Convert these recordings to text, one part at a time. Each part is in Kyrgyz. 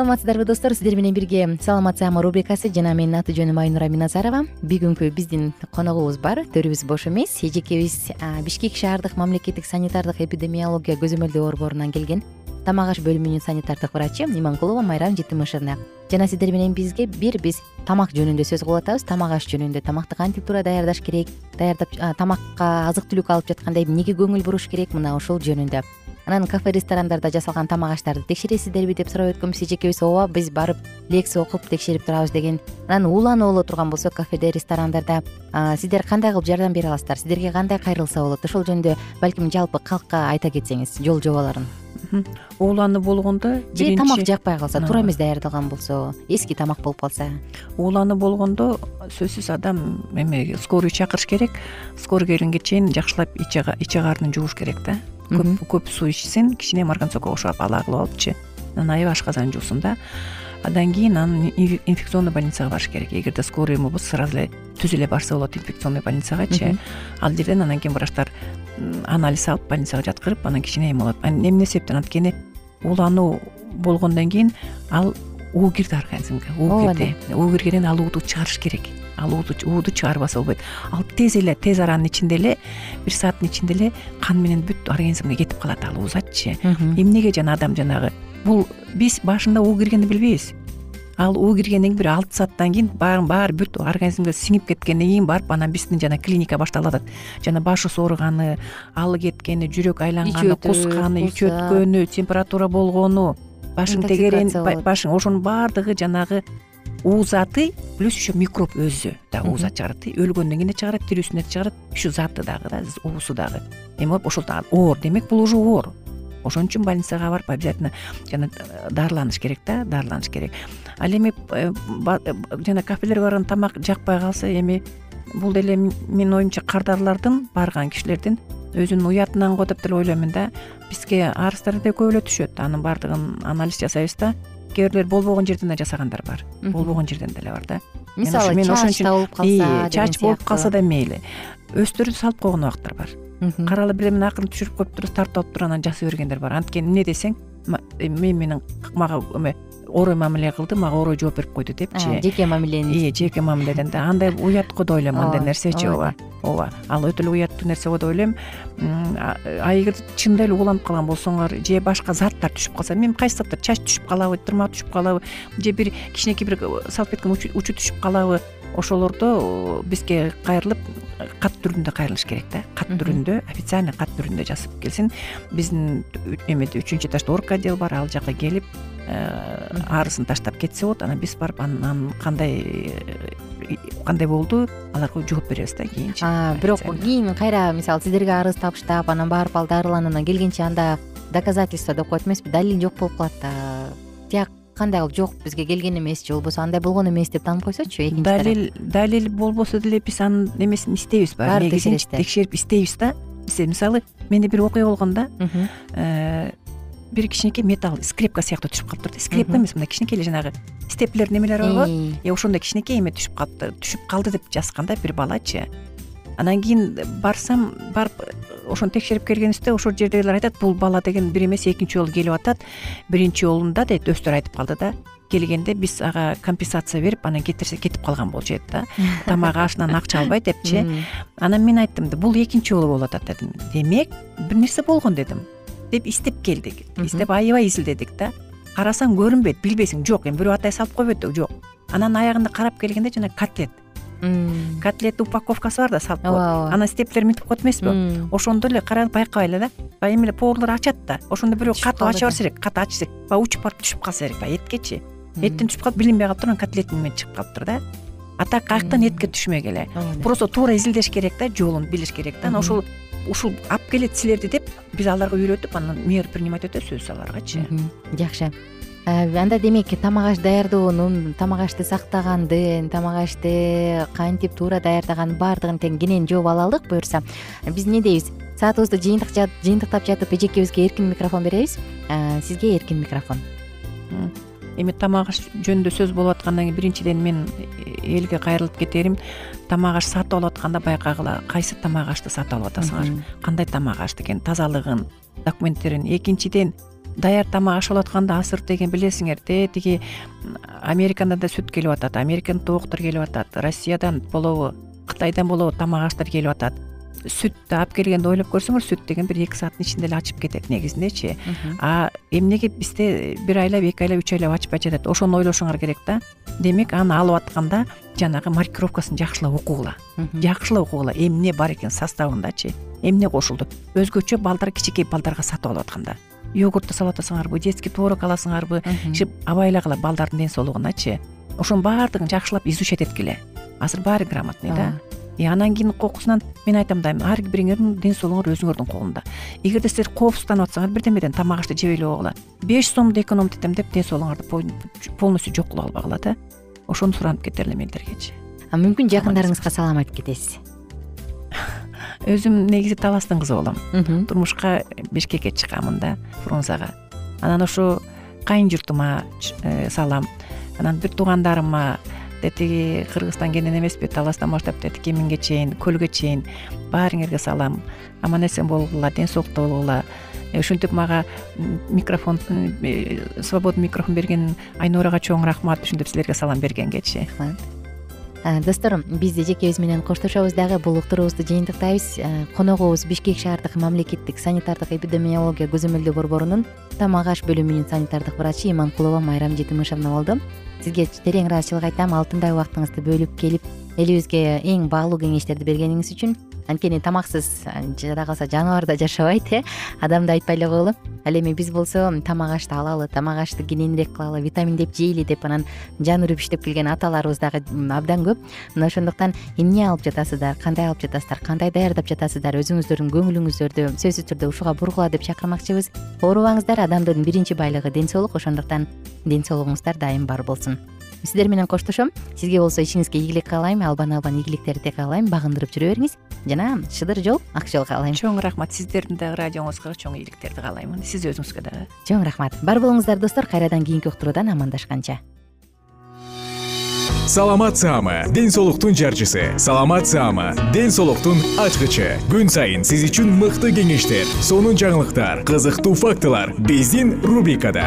саламатсыздарбы достор? Сиздер менен бирге саламат саама рубрикасы жана менин аты жөнүм айнура миназарова. Бүгүнкү биздин коногубуз бар төрүбүз бош эмес. Эжекебиз бишкек шаардык мамлекеттик санитардык эпидемиология көзөмөлдөө борборунан келген тамак аш бөлүмүнүн санитардык врачы иманкулова майрам жытымышевна жана сиздер менен бизге бир биз тамак жөнүндө сөз кылып атабыз тамак аш жөнүндө тамакты кантип туура даярдаш керек даярдап тамакка азык түлүк алып жатканда эмнеге көңүл буруш керек мына ушул жөнүндө анан кафе ресторандарда жасалган тамак аштарды текшересиздерби деп сурап өткөнбүз эжекебиз ооба биз барып лекция окуп текшерип турабыз деген. Анан улануу боло турган болсо кафеде ресторандарда сиздер кандай кылып жардам бере аласыздар? Сиздерге кандай кайрылса болот? Ошол жөнүндө балким жалпы калкка айта кетсеңиз жол жоболорун уулануу болгондо же тамак жакпай калса туура эмес даярдалган болсо эски тамак болуп калса. Уулануу болгондо сөзсүз адам эме скорый чакырыш керек. Скорый келгенге чейин жакшылап ич карнын жууш керек да көп көп суу ичсин кичине марганцовка кошуп ала кылып алыпчы анан аябай ашказан жуусун да андан кийин анан инфекционный больницага барыш керек. Эгерде скорый болбосо сразу эле түз эле барса болот инфекционный больницагачы. Ал жерден анан кийин врачтар анализ алып больницага жаткырып анан кичине эме болот. Эмне себептен? Анткени уулануу болгондон кийин ал уу кирди организмге уу кирди уу киргенен ал ууду чыгарыш керек ал ууду чыгарбаса болбойт. Ал тез эле тез аранын ичинде эле бир сааттын ичинде эле кан менен бүт организмге кетип калат. Ал уузачы эмнеге жана адам жанагы? Бул биз башында уу киргенди билбейбиз. Ал уу киргенден кийин бир алты сааттан кийин баарын баары бүт организмге сиңип кеткенден кийин барып анан биздин жана клиника башталып атат. Жана башы сооруганы алы кеткени жүрөк айланганы кусканы ичи өткөнү температура болгону башың тегеренип башың ошонун баардыгы жанагы уу заты плюс еще микроб өзү. Дагы уу зат чыгарат өлгөндөн кийин да чыгарат тирүүсүндө да чыгарат. Ушул заты дагы да уусу дагы. Эме болуп ошол дагы оор демек бул уже оор. Ошон үчүн больницага барып обязательно жана э, дарыланыш керек да дарыланыш керек. Ал эми э, э, жана кафелерге барганда тамак жакпай калса эми бул деле менин оюмча кардарлардын барган кишилердин өзүнүн уятынан го деп деле ойлоймун да бизге арыздар да көп эле түшөт. Анын баардыгын анализ жасайбыз да кээ бирлер болбогон жерден да жасагандар бар. Болбогон жерден деле бар да. Мисалы чачта болуп калса чач болуп калса да мейли. Өздөрү салып койгон убактар бар. Каралы бир эмени акырын түшүрүп коюп туруп тартып алып туруп анан жасай бергендер бар. Анткени эмне десең мен менен мага эме орой мамиле кылды мага орой жооп берип койду депчи. Жеке мамилени. Жеке мамиледен да. Андай уят го деп ойлойм андай нерсечи ооба. ооба. Ал өтө эле уяттуу нерсе го деп ойлойм а эгер чынында эле ууланып калган болсоңор же башка заттар түшүп калса эми кайсы заттар чач түшүп калабы тырмак түшүп калабы же бир кичинекей бир салфетканын учу түшүп калабы ошолордо бизге кайрылып кат түрүндө кайрылыш керек да. Кат түрүндө официальный кат түрүндө жазып келсин. Биздин эмеде үчүнчү этажда орг отдел бар ал жака келип э, арызын таштап кетсе болот анан биз барып анан кандай э, кандай болду аларга жооп беребиз да кийинчи. Бирок кийин кайра мисалы сиздерге арыз табыштап анан барып ал дарыланып анан келгенче анда доказательство деп коет эмеспи? Далил жок болуп калат тияк кандай кылып жок бизге келген эмес же болбосо андай болгон эмес деп таанып койсочу экинчи далил далил болбосо деле биз анын эмесин издейбиз баягы негизин текшерип издейбиз да. Мисалы менде бир окуя болгон да э, бир кичинекей металл скрепка сыяктуу түшүп калыптыр да скрепка эмес мындай кичинекей эле жанагы степлер немелер барго э ошондой кичинекей эме түшүп калыптыр түшүп калды деп жазган да бир балачы. Анан кийин барсам барып ошону текшерип келгенибизде ошол жердегилер айтат бул бала деген бир эмес экинчи жолу келип атат биринчи жолунда дейт. Өздөрү айтып калды да. Келгенде биз ага компенсация берип анан кетирсе кетип калган болчу дейт да. Тамак ашынан акча албай депчи анан мен айттым да бул экинчи жолу болуп атат дедим. Демек бир нерсе болгон дедим. Деп издеп келдик. Издеп аябай изилдедик да. Карасаң көрүнбөйт билбейсиң. Жок эми бирөө атай салып койбойт жок. Анан аягында карап келгенде жанаг котлет котлеттин упаковкасы бар да коет ооба ооба анан степлер мынтип коет эмеспи ошондо эле карап байкабай эле да. Баягы эме эле поварлар ачат да. Ошондо бирөө катып ача берсе керек катып ачса баягы учуп барып түшүп калса керек баягы эткечи эттен түшүп калып билинбей калыптыр анан котлеттин менен чыгып калыптыр да. А так каяктан этке түшмөк эле просто туура изилдеш керек да жолун билиш керек да. Анан ошол ушул алып келет силерди деп биз аларга үйрөтүп анан мер принимать этөбүз аларгачы. Жакшы анда демек тамак аш даярдоонун тамак ашты сактаганды тамак ашты кантип туура даярдаганын баардыгын тең кенен жооп ала алдык буюрса биз эмне дейбиз? Саатыбызды жыйынтыктап жатып эжекебизге эркин микрофон беребиз. Э, сизге эркин микрофон. Эми тамак аш жөнүндө сөз болуп аткандан кийин биринчиден мен элге кайрылып кетерим. Тамак аш сатып алып атканда байкагыла кайсы тамак ашты сатып алып атасыңар? Кандай тамак аш деген тазалыгын документтерин. Экинчиден даяр тамак ашап атканда асыр деген билесиңерде тиги америкадан да сүт келип атат америкадан тооктор келип атат россиядан болобу кытайдан болобу тамак аштар келип атат. Сүттү алып келгенде ойлоп көрсөңөр сүт деген бир эки сааттын ичинде эле ачып кетет негизиндечи а эмнеге бизде бир айлап эки айлап үч айлап ачпай жатат ошону ойлошуңар керек да. Демек аны алып атканда жанагы маркировкасын жакшылап окугула. Жакшылап окугула. Эмне бар экен составындачы эмне кошулду? Өзгөчө балдар кичинекей балдарга сатып алып атканда йогуртту салып атасыңарбы детский творог аласыңарбы абай эле балдардын ден соолугуначы ошонун баардыгын жакшылап изучать эткиле. Азыр баары грамотный да. И анан кийин кокусунан мен айтам да ар бириңердин ден соолугуңар өзүңөрдүн колуңда эгерде силер коопсузданып атсаңар бирдемеден тамак ашты жебей эле койгула беш сомду экономить этем деп ден соолугуңарды полностью жок кылып албагыла да. Ошону суранып кетер элем элдергечи мүмкүн жакындарыңызга салам айтып кетесиз өзүм негизи таластын кызы болом. Турмушка бишкекке чыкканмын да фрунзага. Анан ошо кайын журтума э, салам. Анан бир туугандарыма тетиги кыргызстан кенен эмеспи таластан баштап тети кеминге чейин көлгө чейин баарыңерге салам. Аман эсен болгула ден соолукта болгула ушинтип мага микрофон э, свободный микрофон берген айнурага чоң рахмат ушинтип силерге салам бергенгечи достор биз эжекебиз менен коштошобуз дагы бул уктуруубузду жыйынтыктайбыз. Коногубуз бишкек шаардык мамлекеттик санитардык эпидемиология көзөмөлдөө борборунун тамак аш бөлүмүнүн санитардык врачы иманкулова майрам жетимишовна болду. Сизге терең ыраазычылык айтам алтындай убактыңызды бөлүп келип элибизге эң баалуу кеңештерди бергениңиз үчүн анткени тамаксыз жада калса жаныбар да жашабайт э. Адам да айтпай эле коелу ал эми биз болсо тамак ашты алалы тамак ашты кененирээк кылалы витаминдеп жейли деп анан жан уруп иштеп келген аталарыбыз дагы абдан көп. Мына ошондуктан эмне алып жатасыздар кандай алып жатасыздар кандай даярдап жатасыздар? Өзүңүздөрдүн көңүлүңүздөрдү сөзсүз түрдө ушуга бургула деп чакырмакчыбыз. Оорубаңыздар адамдын биринчи байлыгы ден соолук. Ошондуктан ден соолугуңуздар дайым бар болсун сиздер менен коштошом. Сизге болсо ишиңизге ийгилик каалайм албан албан ийгиликтерди каалайм багындырып жүрө бериңиз. Жана шыдыр жол ак жол каалайм. Чоң рахмат. Сиздердин дагы радиоңузга чоң ийгиликтерди каалаймын сиз өзүңүзгө дагы. Чоң рахмат. Бар болуңуздар достор. Кайрадан кийинки уктуруудан амандашканча. Саламат саама. Ден соолуктун жарчысы. Саламат саама. Ден соолуктун ачкычы. Күн сайын сиз үчүн мыкты кеңештер сонун жаңылыктар кызыктуу фактылар. Биздин рубрикада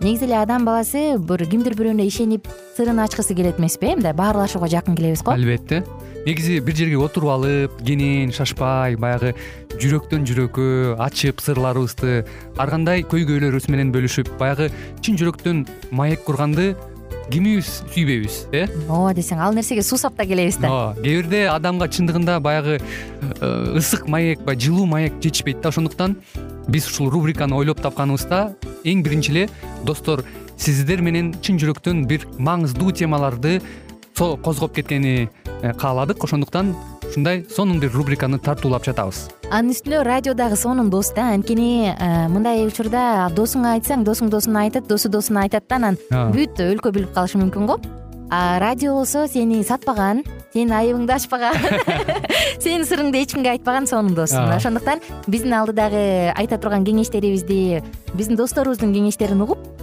негизи эле адам баласы бир кимдир бирөөнө ишенип сырын ачкысы келет эмеспи э? мындай баарлашууга жакын келебиз го. Албетте. Негизи бир жерге отуруп алып кенен шашпай баягы жүрөктөн жүрөккө ачып сырларыбызды ар кандай көйгөйлөрүбүз менен бөлүшүп баягы чын жүрөктөн маек курганды кимибиз сүйбөйбүз э? Ооба десең ал нерсеге суусап да келебиз да. Ооба кээ бирде адамга чындыгында баягы э, ысык маек баягы жылуу маек жетишпейт да. Ошондуктан биз ушул рубриканы ойлоп тапканыбызда эң биринчи эле достор сиздер менен чын жүрөктөн бир маңыздуу темаларды козгоп кеткени э, кааладык. Ошондуктан ушундай сонун бир рубриканы тартуулап жатабыз. Анын үстүнө радио дагы сонун дос да анткени э, мындай учурда досуңа айтсаң досуң досуна айтат досу досуна айтат да анан бүт өлкө билип калышы мүмкүн го. А радио болсо сени сатпаган сенин айыбыңды ачпаган сенин сырыңды эч кимге айтпаган сонун дос ошондуктан биздин алдыдагы айта турган кеңештерибизди биздин досторубуздун кеңештерин угуп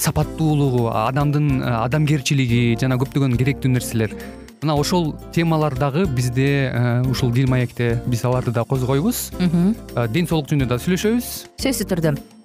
сапаттуулугу адамдын э, адамгерчилиги жана көптөгөн керектүү нерселер. Мына ошол темалар дагы бизде ушул дил маекте биз аларды да козгойбуз. Ден соолук жөнүндө дагы сүйлөшөбүз. Сөзсүз түрдө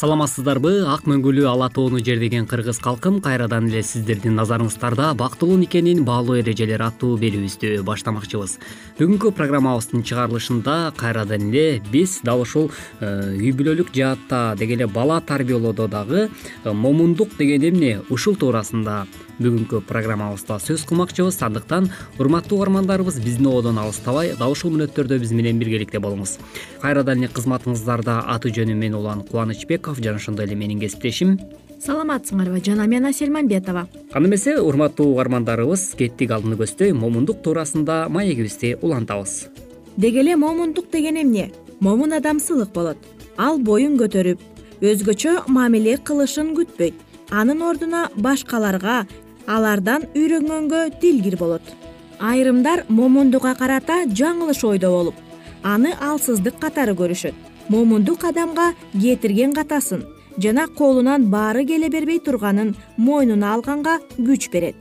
саламатсыздарбы? Ак мөңгүлүү ала тоону жердеген кыргыз калкым кайрадан эле сиздердин назарыңыздарда бактылуу никенин баалуу эрежелери аттуу берүүбүздү баштамакчыбыз. Бүгүнкү программабыздын чыгарылышында кайрадан эле биз дал ушул э, үй бүлөлүк жаатта деги эле бала тарбиялоодо дагы э, момундук деген эмне? Ушул туурасында бүгүнкү программабызда сөз кылмакчыбыз. Андыктан урматтуу угармандарыбыз биздин ободон алыстабай дал ушул мүнөттөрдө биз менен биргеликте болуңуз. Кайрадан эле кызматыңыздарда аты жөнүм мен улан кубанычбеков жана ошондой эле менин кесиптешим. Саламатсыңарбы жана мен асель мамбетова. Анда эмесе урматтуу угармандарыбыз кеттик алдыны көздөй момундук туурасында маегибизди улантабыз. Деги эле момундук деген эмне? Момун адам сылык болот. Ал боюн көтөрүп өзгөчө мамиле кылышын күтпөйт. Анын ордуна башкаларга алардан үйрөнгөнгө дилгир болот. Айрымдар момундукка карата жаңылыш ойдо болуп аны алсыздык катары көрүшөт. Момундук адамга кетирген катасын жана колунан баары келе бербей турганын мойнуна алганга күч берет.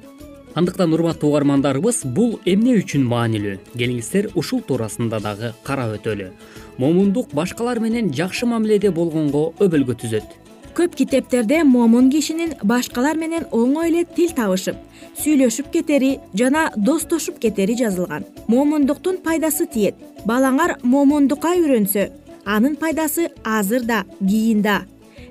Андыктан урматтуу угармандарыбыз бул эмне үчүн маанилүү? Келиңиздер ушул туурасында дагы карап өтөлү. Момундук башкалар менен жакшы мамиледе болгонго өбөлгө түзөт көп китептерде момун кишинин башкалар менен оңой эле тил табышып сүйлөшүп кетери жана достошуп кетери жазылган. Момундуктун пайдасы тиет. Балаңар момундукка үйрөнсө анын пайдасы азыр да кийин да.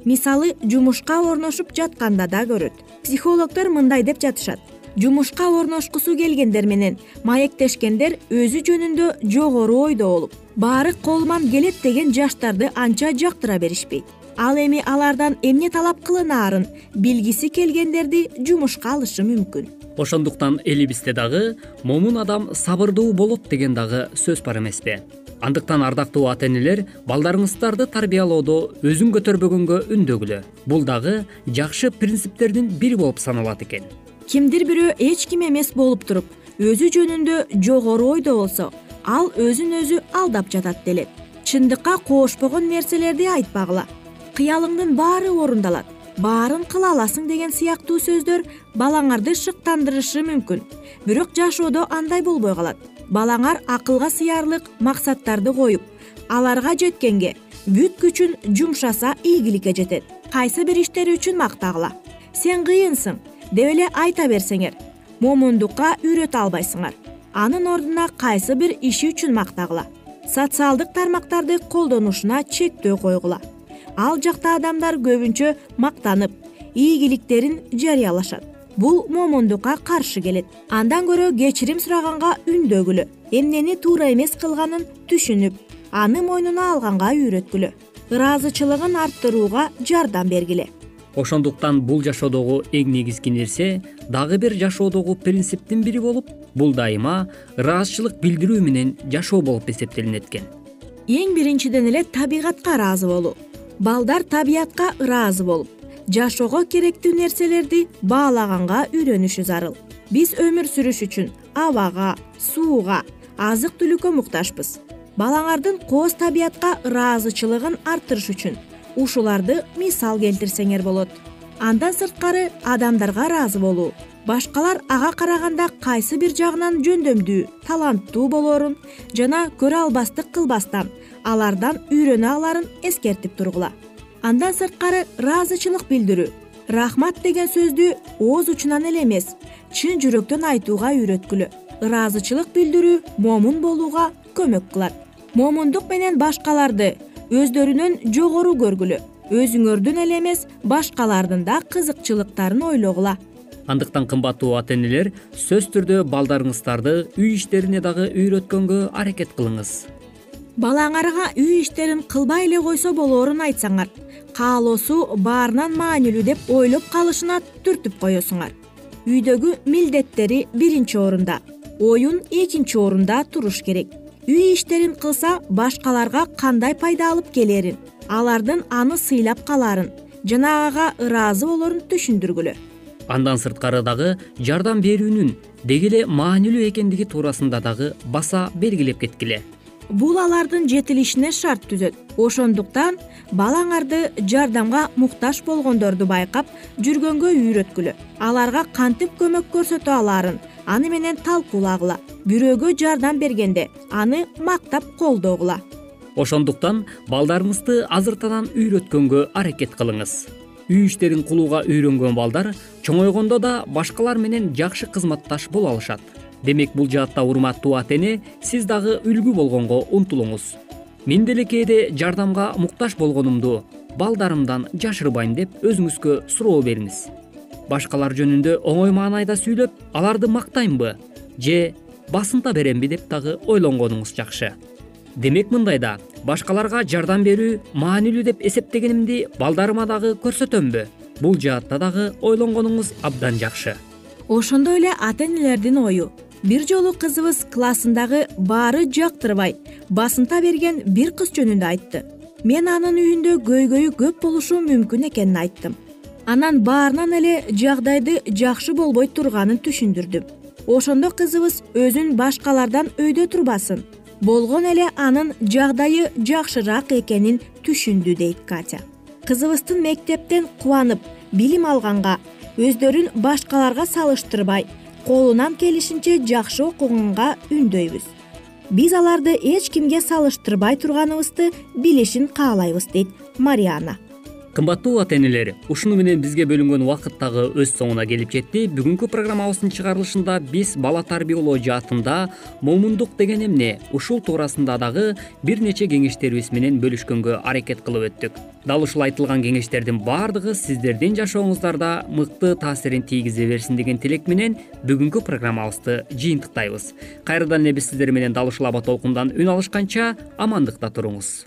Мисалы жумушка орношуп жатканда да көрөт. Психологдор мындай деп жатышат. Жумушка орношкусу келгендер менен маектешкендер өзү жөнүндө жогору ойдо болуп баары колуман келет деген жаштарды анча жактыра беришпейт ал эми алардан эмне талап кылынаарын билгиси келгендерди жумушка алышы мүмкүн. Ошондуктан элибизде дагы момун адам сабырдуу болот деген дагы сөз бар эмеспи андыктан ардактуу ата энелер балдарыңыздарды тарбиялоодо өзүн көтөрбөгөнгө үндөгүлө. Бул дагы жакшы принциптердин бири болуп саналат экен. Кимдир бирөө эч ким эмес болуп туруп өзү жөнүндө жогору ойдо болсо ал өзүн өзү алдап жатат делет. Чындыкка кошпогон нерселерди айтпагыла кыялыңдын баары орундалат. Баарын кыла аласың деген сыяктуу сөздөр балаңарды шыктандырышы мүмкүн. Бирок жашоодо андай болбой калат. Балаңар акылга сыярлык максаттарды коюп аларга жеткенге бүт күчүн жумшаса ийгиликке жетет. Кайсы бир иштери үчүн мактагыла? Сен кыйынсың деп эле айта берсеңер момундукка үйрөтө албайсыңар. Анын ордуна кайсы бир иши үчүн мактагыла? Социалдык тармактарды колдонушуна чектөө койгула ал жакта адамдар көбүнчө мактанып ийгиликтерин жарыялашат. Бул момундукка каршы келет. Андан көрө кечирим сураганга үндөгүлө. Эмнени туура эмес кылганын түшүнүп аны мойнуна алганга үйрөткүлө. Ыраазычылыгын арттырууга жардам бергиле. Ошондуктан бул жашоодогу эң негизги нерсе дагы бир жашоодогу принциптин бири болуп бул дайыма ыраазычылык билдирүү менен жашоо болуп эсептелинет экен эң биринчиден эле табигатка ыраазы болуу балдар табиятка ыраазы болуп жашоого керектүү нерселерди баалаганга үйрөнүшү зарыл. Биз өмүр сүрүш үчүн абага сууга азык түлүккө муктажбыз балаңардын кооз табиятка ыраазычылыгын арттырыш үчүн ушуларды мисал келтирсеңер болот. Андан сырткары адамдарга ыраазы болуу. Башкалар ага караганда кайсы бир жагынан жөндөмдүү таланттуу болоорун жана көрө албастык кылбастан алардан үйрөнө аларын эскертип тургула. Андан сырткары ыраазычылык билдирүү. Рахмат деген сөздү ооз учунан эле эмес чын жүрөктөн айтууга үйрөткүлө ыраазычылык билдирүү момун болууга көмөк кылат. Момундук менен башкаларды өздөрүнөн жогору көргүлө өзүңөрдүн эле эмес башкалардын да кызыкчылыктарын ойлогула. Андыктан кымбаттуу ата энелер сөзсүз түрдө балдарыңыздарды үй иштерине дагы үйрөткөнгө аракет кылыңыз балаңарга үй иштерин кылбай эле койсо болоорун айтсаңар каалоосу баарынан маанилүү деп ойлоп калышына түртүп коесуңар. Үйдөгү милдеттери биринчи орунда оюн экинчи орунда туруш керек. Үй иштерин кылса башкаларга кандай пайда алып келерин? Алардын аны сыйлап калаарын жана ага ыраазы болоорун түшүндүргүлө. Андан сырткары дагы жардам берүүнүн деги эле маанилүү экендиги туурасында дагы баса белгилеп кеткиле бул алардын жетилишине шарт түзөт. Ошондуктан балаңарды жардамга муктаж болгондорду байкап жүргөнгө үйрөткүлө. Аларга кантип көмөк көрсөтө алаарын аны менен талкуулагыла. Бирөөгө жардам бергенде аны мактап колдогула ошондуктан балдарыңызды азыртадан үйрөткөнгө аракет кылыңыз. Үй иштерин кылууга үйрөнгөн балдар чоңойгондо да башкалар менен жакшы кызматташ боло алышат демек бул жаатта урматтуу ата эне сиз дагы үлгү болгонго умтулуңуз. Мен деле кээде жардамга муктаж болгонумду балдарымдан жашырбайм деп өзүңүзгө суроо бериңиз. Башкалар жөнүндө оңой маанайда сүйлөп аларды мактаймбы? Же басынта беремби деп дагы ойлонгонуңуз жакшы. Демек мындай да башкаларга жардам берүү маанилүү деп эсептегенимди балдарыма дагы көрсөтөмбү? Бул жаатта дагы ойлонгонуңуз абдан жакшы. Ошондой эле ата энелердин ою бир жолу кызыбыз классындагы баары жактырбай басынта берген бир кыз жөнүндө айтты. Мен анын үйүндө көйгөйү көп болушу мүмкүн экенин айттым. Анан баарынан эле жагдайды жакшы болбой турганын түшүндүрдүм. Ошондо кызыбыз өзүн башкалардан өйдө турбасын. Болгон эле анын жагдайы жакшыраак экенин түшүндү дейт катя. Кызыбыздын мектептен кубанып билим алганга өздөрүн башкаларга салыштырбай колунан келишинче жакшы окуганга үндөйбүз. Биз аларды эч кимге салыштырбай турганыбызды билишин каалайбыз дейт мариана кымбаттуу ата энелер ушуну менен бизге бөлүнгөн убакыт дагы өз соңуна келип жетти. Бүгүнкү программабыздын чыгарылышында биз бала тарбиялоо жаатында момундук деген эмне ушул туурасында дагы бир нече кеңештерибиз менен бөлүшкөнгө аракет кылып өттүк. Дал ушул айтылган кеңештердин баардыгы сиздердин жашооңуздарда мыкты таасирин тийгизе берсин деген тилек менен бүгүнкү программабызды жыйынтыктайбыз. Кайрадан эле биз сиздер менен дал ушул аба толкундан үн алышканча амандыкта туруңуз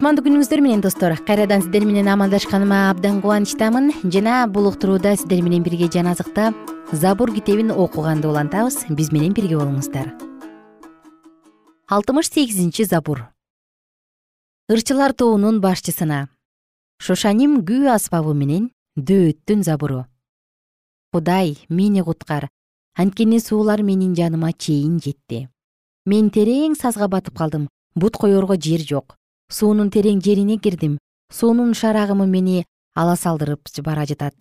кутмандуу күнүңүздөр менен достор. Кайрадан сиздер менен амандашканыма абдан кубанычтамын. Жана бул уктурууда сиздер менен бирге жан азыкта забур китебин окуганды улантабыз. Биз менен бирге болуңуздар. Алтымыш сегизинчи забур. Ырчылар тобунун башчысына. Шошаним күү аспабы менен дөөттүн забуру. Кудай мени куткар. Анткени суулар менин жаныма чейин жетти. Мен терең сазга батып калдым. Бут коерго жер жок суунун терең жерине кирдим. Суунун шарагымы мени ала салдырып бара жатат.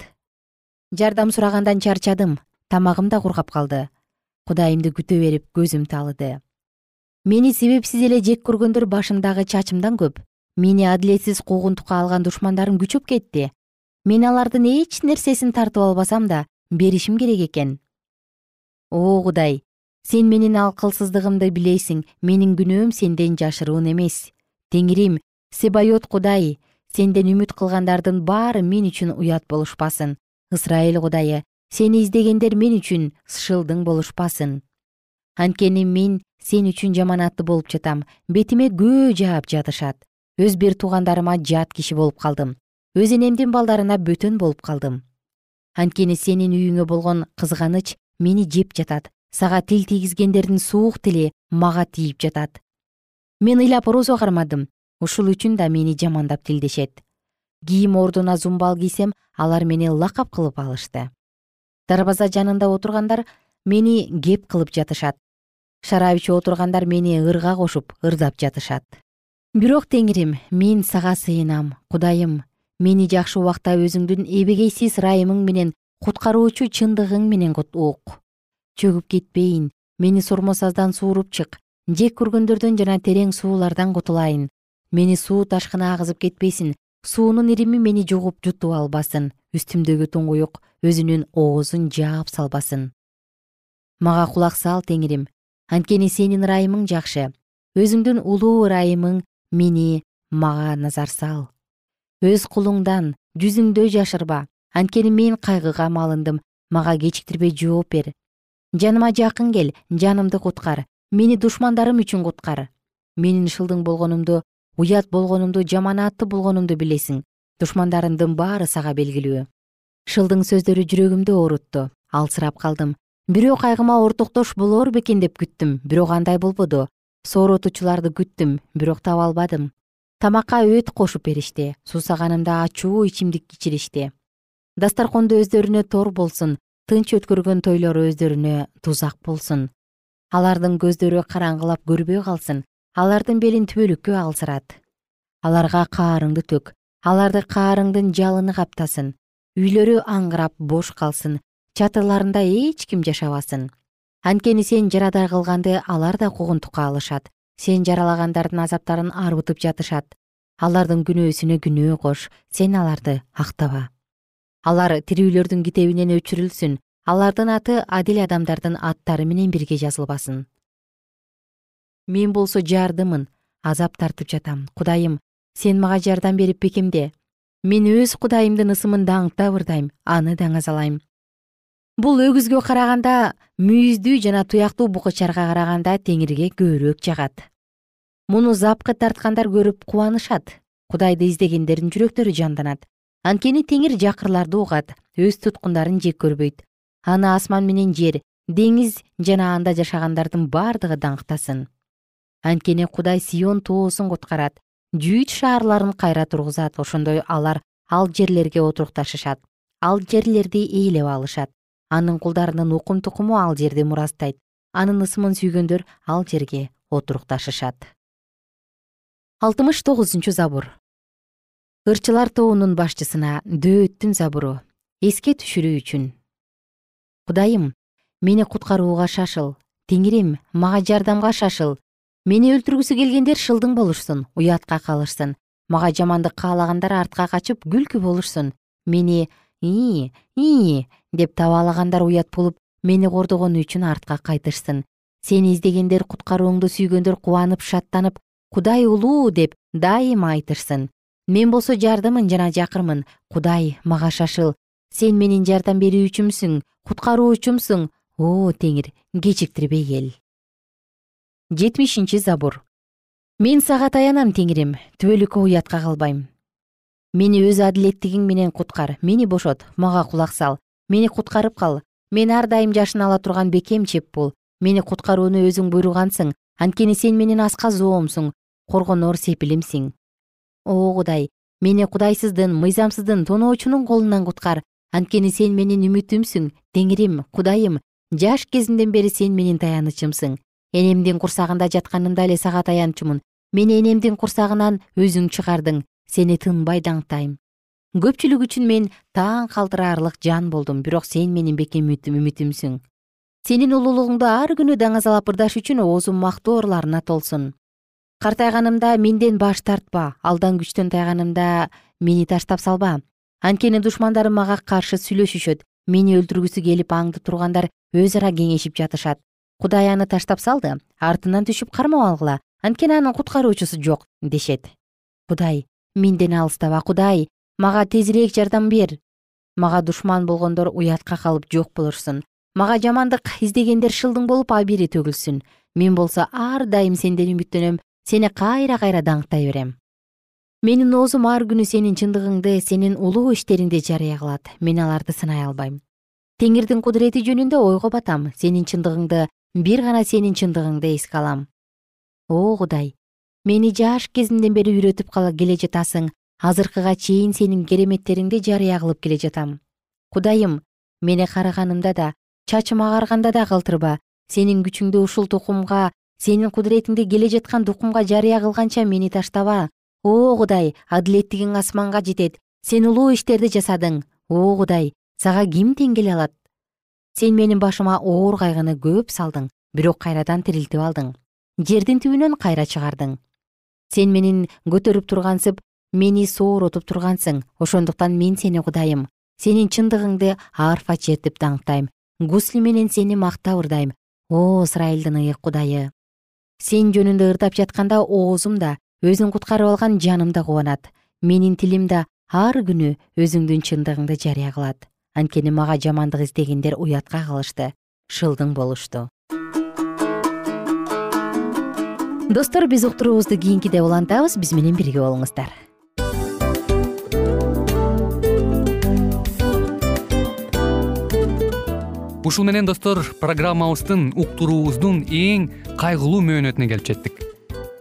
Жардам сурагандан чарчадым. Тамагым да кургап калды. Кудайымды күтө берип көзүм таалыды мени себепсиз эле жек көргөндөр башымдагы чачымдан көп. Мени адилетсиз куугунтукка алган душмандарым күчөп кетти. Мен алардын эч нерсесин тартып албасам да беришим керек экен. О кудай сен менин акылсыздыгымды билесиң. Менин күнөөм сенден жашыруун эмес теңирим себайот кудай сенден үмүт кылгандардын баары мен үчүн уят болушпасын. Ысрайыл кудайы сени издегендер мен үчүн шылдың болушпасын. Анткени мен сен үчүн жаманаттуу болуп жатам. Бетиме көө жаап жатышат. Өз бир туугандарыма жат киши болуп калдым. Өз энемдин балдарына бөтөн болуп калдым. Анткени сенин үйүңө болгон кызганыч мени жеп жатат. Сага тил тийгизгендердин суук тили мага тийип жатат мен ыйлап орозо кармадым ушул үчүн да мени жамандап тилдешет. Кийим ордуна зумбал кийсем алар мени лакап кылып алышты. Дарбаза жанында отургандар мени кеп кылып жатышат. Шарап ичип отургандар мени ырга кошуп ырдап жатышат. Бирок теңирим мен сага сыйынам кудайым. Мени жакшы убакта өзүңдүн эбегейсиз ырайымың менен куткаруучу чындыгың менен ук. Чөгүп кетпейин мени сормосаздан сууруп чык жек көргөндөрдөн жана терең суулардан кутулайын. Мени суу ташкыны агызып кетпесин суунун ирими мени жугуп жутуп албасын. Үстүмдөгү туңгуюк өзүнүн оозун жаап салбасын. Мага кулак сал теңирим. Анткени сенин ырайымың жакшы. Өзүңдүн улуу ырайымың мени мага назар сал. Өз кулуңдан жүзүңдө жашырба. Анткени мен кайгыга малындым. Мага кечиктирбей жооп бер. Жаныма жакын кел жанымды куткар мени душмандарым үчүн куткар. Менин шылдың болгонумду уят болгонумду жаманаттуу болгонумду билесиң. Душмандарымдын баары сага белгилүү. Шылдың сөздөрү жүрөгүмдү оорутту алсырап калдым. Бирөө кайгыма ортоктош болор бекен деп күттүм. Бирок андай болбоду сооротуучуларды күттүм бирок таба албадым. Тамакка өт кошуп беришти суусаганымда ачуу ичимдик ичиришти дасторкондо өздөрүнө тор болсун тынч өткөргөн тойлору өздөрүнө тузак болсун алардын көздөрү караңгылап көрбөй калсын. Алардын белин түбөлүккө алсырат. Аларга каарыңды төк. Аларды каарыңдын жалыны каптасын. Үйлөрү аңгырап бош калсын. Чатырларында эч ким жашабасын. Анткени сен жарадар кылганды алар да куугунтукка алышат. Сен жаралагандардын азаптарын арбытып жатышат. Алардын күнөөсүнө күнөө кош. Сен аларды актаба. Алар тирүүлөрдүн китебинен өчүрүлсүн алардын аты адил адамдардын аттары менен бирге жазылбасын. Мен болсо жардымын азап тартып жатам. Кудайым сен мага жардам берип бекемде. Мен өз кудайымдын ысымын даңктап ырдайм аны даңазалайм бул өгүзгө караганда мүйүздүү жана туяктуу букачарга караганда теңирге көбүрөөк жагат. Муну запкы тарткандар көрүп кубанышат. Кудайды издегендердин жүрөктөрү жанданат. Анткени теңир жакырларды угат өз туткундарын жек көрбөйт аны асман менен жер деңиз жана анда жашагандардын бардыгы даңктасын. Анткени кудай сион тоосун куткарат жүйүт шаарларын кайра тургузат. Ошондой алар ал жерлерге отурукташышат ал жерлерди ээлеп алышат. Анын кулдарынын укум тукуму ал жерди мурастайт анын ысымын сүйгөндөр ал жерге отурукташышат. Алтымыш тогузунчу забур. Ырчылар тобунун башчысына дөөттүн забуру эске түшүрүү үчүн кудайым мени куткарууга шашыл теңирим мага жардамга шашыл. Мени өлтүргүсү келгендер шылдың болушсун уятка калышсын. Мага жамандык каалагандар артка качып күлкү болушсун. Мени ии ии деп табаалагандар уят болуп мени кордогону үчүн артка кайтышсын. Сени издегендер куткарууңду сүйгөндөр кубанып шаттанып кудай улуу! деп дайыма айтышсын. Мен болсо жардымын жана жакырмын. Кудай мага шашыл сен менин жардам берүүчүмсүң куткаруучумсуң. О теңир кечиктирбей кел. Жетимишинчи забур мен сага таянам теңирим түбөлүккө уятка калбайм. Мени өз адилеттигиң менен куткар. Мени бошот мага кулак сал. Мени куткарып кал. Мен ар дайым жашына ала турган бекем чеп бол. Мени куткарууну өзүң буйругансың. Анткени сен менин аска зоомсуң коргонор сепилимсиң. О кудай мени кудайсыздын мыйзамсыздын тоноочунун колунан куткар анткени сен менин үмүтүмсүң теңирим кудайым. Жаш кезимден бери сен менин таянычымсың. Энемдин курсагында жатканымда эле сага таянчумун мени энемдин курсагынан өзүң чыгардың. Сени тынбай даңктайм. Көпчүлүк үчүн мен таң калтыраарлык жан болдум бирок сен менин бекем үмүтүмсүң. Сенин улуулугуңду ар күнү даңазалап ырдаш үчүн оозум мактоо ырларына толсун. Картайганымда менден баш тартпа алдан күчтөн тайганымда мени таштап салба анткени душмандарым мага каршы сүйлөшүшөт мени өлтүргүсү келип аңдып тургандар өз ара кеңешип жатышат. Кудай аны таштап салды артынан түшүп кармап алгыла анткени анын куткаруучусу жок дешет. Кудай менден алыстаба кудай мага тезирээк жардам бер. Мага душман болгондор уятка калып жок болушсун. Мага жамандык издегендер шылдың болуп абийири төгүлсүн. Мен болсо ар дайым сенден үмүттөнөм сени кайра кайра даңктай берем менин оозум ар күнү сенин чындыгыңды сенин улуу иштериңди жарыя кылат мен аларды сынай албайм. Теңирдин кудурети жөнүндө ойго батам. Сенин чындыгыңды бир гана сенин чындыгыңды эске алам. О кудай! Мени жаш кезимден бери үйрөтүп келе жатасың. Азыркыга чейин сенин кереметтериңди жарыя кылып келе жатам. Кудайым мени карыганымда да чачым агарганда да калтырба. Сенин күчүңдү ушул тукумга сенин кудуретиңди келе жаткан тукумга жарыя кылганча мени таштаба о кудай адилеттигиң асманга жетет. Сен улуу иштерди жасадың. О кудай сага ким тең келе алат? Сен менин башыма оор кайгыны көп салдың бирок кайрадан тирилтип алдың. Жердин түбүнөн кайра чыгардың. Сен менин көтөрүп тургансып мени сооротуп тургансың. Ошондуктан мен сени кудайым. Сенин чындыгыңды арфа чертип даңктайм гусли менен сени мактап ырдайм. О ысрайылдын ыйык кудайы! Сен жөнүндө ырдап жатканда оозум да өзүң куткарып алган жаным да кубанат. Менин тилим да ар күнү өзүңдүн чындыгыңды жарыя кылат. Анткени мага жамандык издегендер уятка калышты. Шылдың болушту. Достор биз уктуруубузду кийинкиде улантабыз. Биз менен бирге болуңуздар. Ушул менен достор программабыздын уктуруубуздун эң кайгылуу мөөнөтүнө келип жеттик